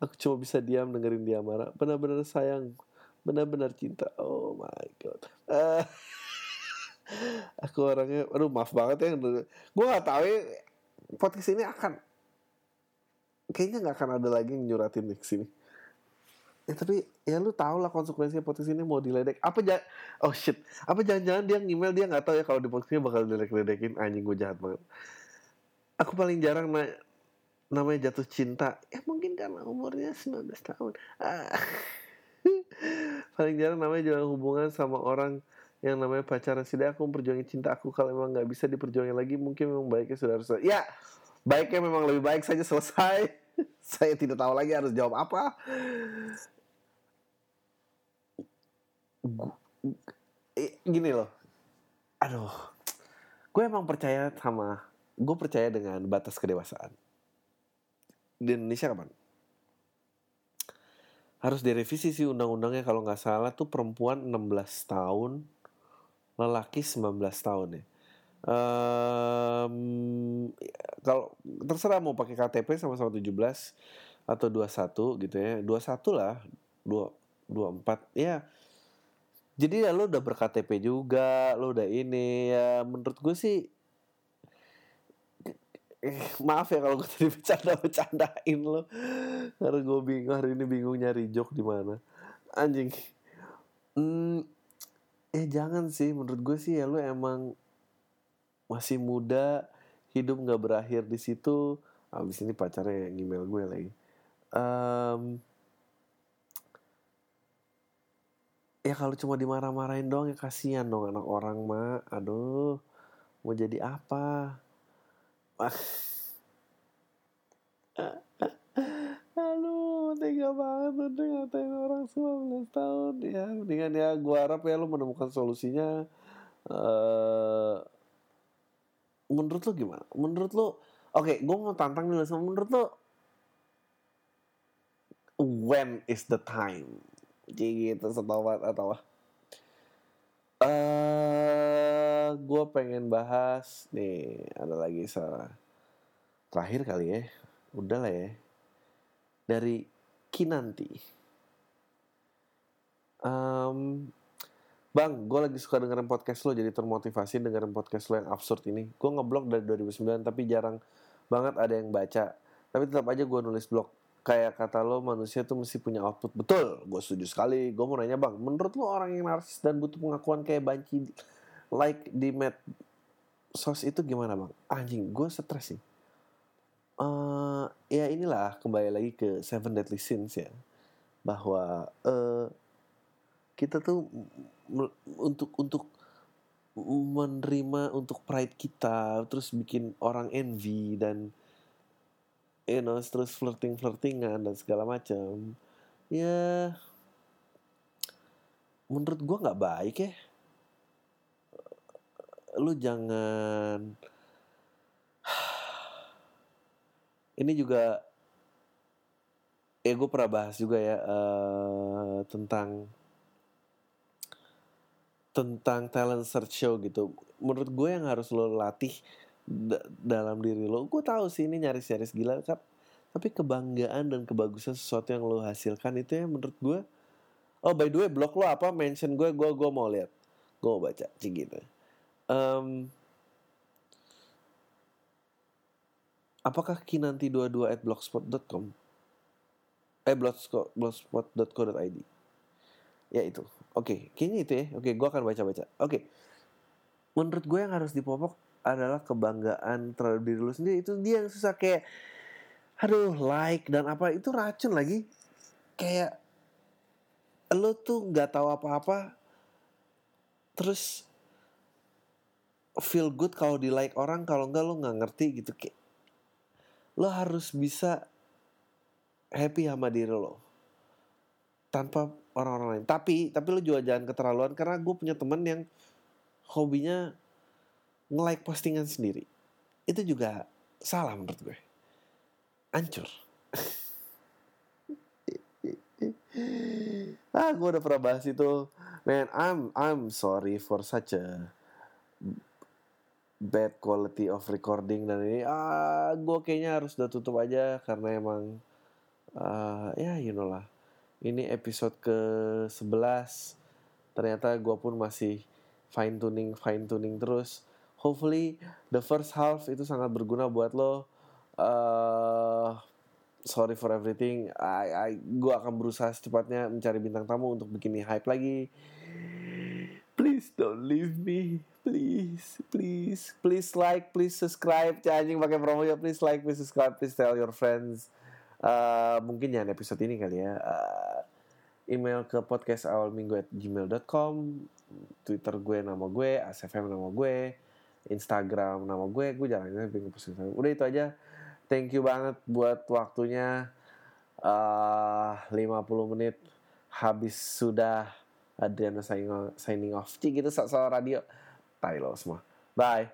Aku cuma bisa diam dengerin dia marah. Benar-benar sayang, benar-benar cinta. Oh my god. Uh, aku orangnya aduh maaf banget ya. Gue gak tahu ya podcast ini akan kayaknya nggak akan ada lagi yang nyuratin di sini. Ya tapi ya lu tau lah konsekuensinya podcast ini mau diledek. Apa jangan oh shit. Apa jangan-jangan dia ngemail dia nggak tahu ya kalau di podcast ini bakal diledek-ledekin. Anjing gue jahat banget. Aku paling jarang na namanya jatuh cinta. Ya mungkin karena umurnya 19 tahun. Ah. paling jarang namanya jalan hubungan sama orang yang namanya pacaran sih aku memperjuangin cinta aku. Kalau memang nggak bisa diperjuangin lagi mungkin memang baiknya sudah harus ya baiknya memang lebih baik saja selesai. Saya tidak tahu lagi harus jawab apa. Gini loh. Aduh. Gue emang percaya sama gue percaya dengan batas kedewasaan. Di Indonesia kapan? Harus direvisi sih undang-undangnya. Kalau nggak salah tuh perempuan 16 tahun lelaki 19 tahun ya. Um, kalau terserah mau pakai KTP sama-sama 17 atau 21 gitu ya. 21 lah 2 24 ya. Jadi ya lo udah berKTP juga lo udah ini ya menurut gue sih eh, maaf ya kalau gue tadi bercanda bercandain lo. Karena gue bingung hari ini bingung nyari joke di mana. Anjing. Hmm, eh jangan sih. Menurut gue sih ya lo emang masih muda hidup nggak berakhir di situ. Abis ini pacarnya yang email gue lagi. Um, ya kalau cuma dimarah-marahin doang ya kasihan dong anak orang mah aduh mau jadi apa? Aduh, tega banget udah ngatain orang 19 tahun ya. Mendingan ya gue harap ya lo menemukan solusinya. Uh, menurut lo gimana? Menurut lo, oke, okay, gue mau tantang nih sama menurut lo, when is the time? Jadi gitu setawa atau apa? Uh, gue pengen bahas nih ada lagi salah terakhir kali ya udah lah ya dari Kinanti um, Bang, gue lagi suka dengerin podcast lo jadi termotivasi dengerin podcast lo yang absurd ini. Gue ngeblog dari 2009 tapi jarang banget ada yang baca. Tapi tetap aja gue nulis blog. Kayak kata lo manusia tuh mesti punya output. Betul, gue setuju sekali. Gue mau nanya bang, menurut lo orang yang narsis dan butuh pengakuan kayak banci like di med sos itu gimana bang? Anjing, gue stres sih uh, ya inilah kembali lagi ke Seven Deadly Sins ya. Bahwa uh, kita tuh untuk untuk menerima untuk pride kita terus bikin orang envy dan you know terus flirting flirtingan dan segala macam ya menurut gua nggak baik ya. Lu jangan ini juga ya gue pernah bahas juga ya uh, tentang tentang talent search show gitu. Menurut gue yang harus lo latih dalam diri lo gue tahu sih ini nyaris-nyaris gila kan tapi kebanggaan dan kebagusan sesuatu yang lo hasilkan itu ya menurut gue oh by the way blog lo apa? Mention gue gue gue mau lihat. Gue mau baca gitu. Um, apakah kinanti22 at blogspot.com eh blogspot.co.id ya itu. Oke okay. kayaknya itu ya. Oke okay, gue akan baca-baca. Oke. Okay. menurut gue yang harus dipopok adalah kebanggaan terhadap diri lu sendiri. Itu dia yang susah kayak aduh like dan apa. Itu racun lagi. Kayak lo tuh nggak tahu apa-apa terus feel good kalau di like orang kalau enggak lo nggak ngerti gitu. Kayak lo harus bisa happy sama diri lo tanpa orang-orang lain. Tapi tapi lo juga jangan keterlaluan karena gue punya temen yang hobinya nge-like postingan sendiri. Itu juga salah menurut gue. Hancur. Ah gue udah pernah bahas itu. Man I'm I'm sorry for such a bad quality of recording dan ini ah gue kayaknya harus udah tutup aja karena emang uh, ya you know lah. Ini episode ke 11 ternyata gue pun masih fine tuning fine tuning terus. Hopefully the first half itu sangat berguna buat lo. Uh, sorry for everything. I, I gue akan berusaha secepatnya mencari bintang tamu untuk bikin ini hype lagi please don't leave me. Please please. Please like please subscribe. Cacing pakai promo ya. Please like please subscribe please tell your friends. Uh, mungkin jangan episode ini kali ya. Uh, email ke podcast awal minggu at gmail.com twitter gue nama gue asfm nama gue instagram nama gue. Gue jarang bikin post udah itu aja. Thank you banget buat waktunya. Uh, 50 menit habis sudah Adriana signing off. Cik gitu soal radio. Tai lo semua. Bye.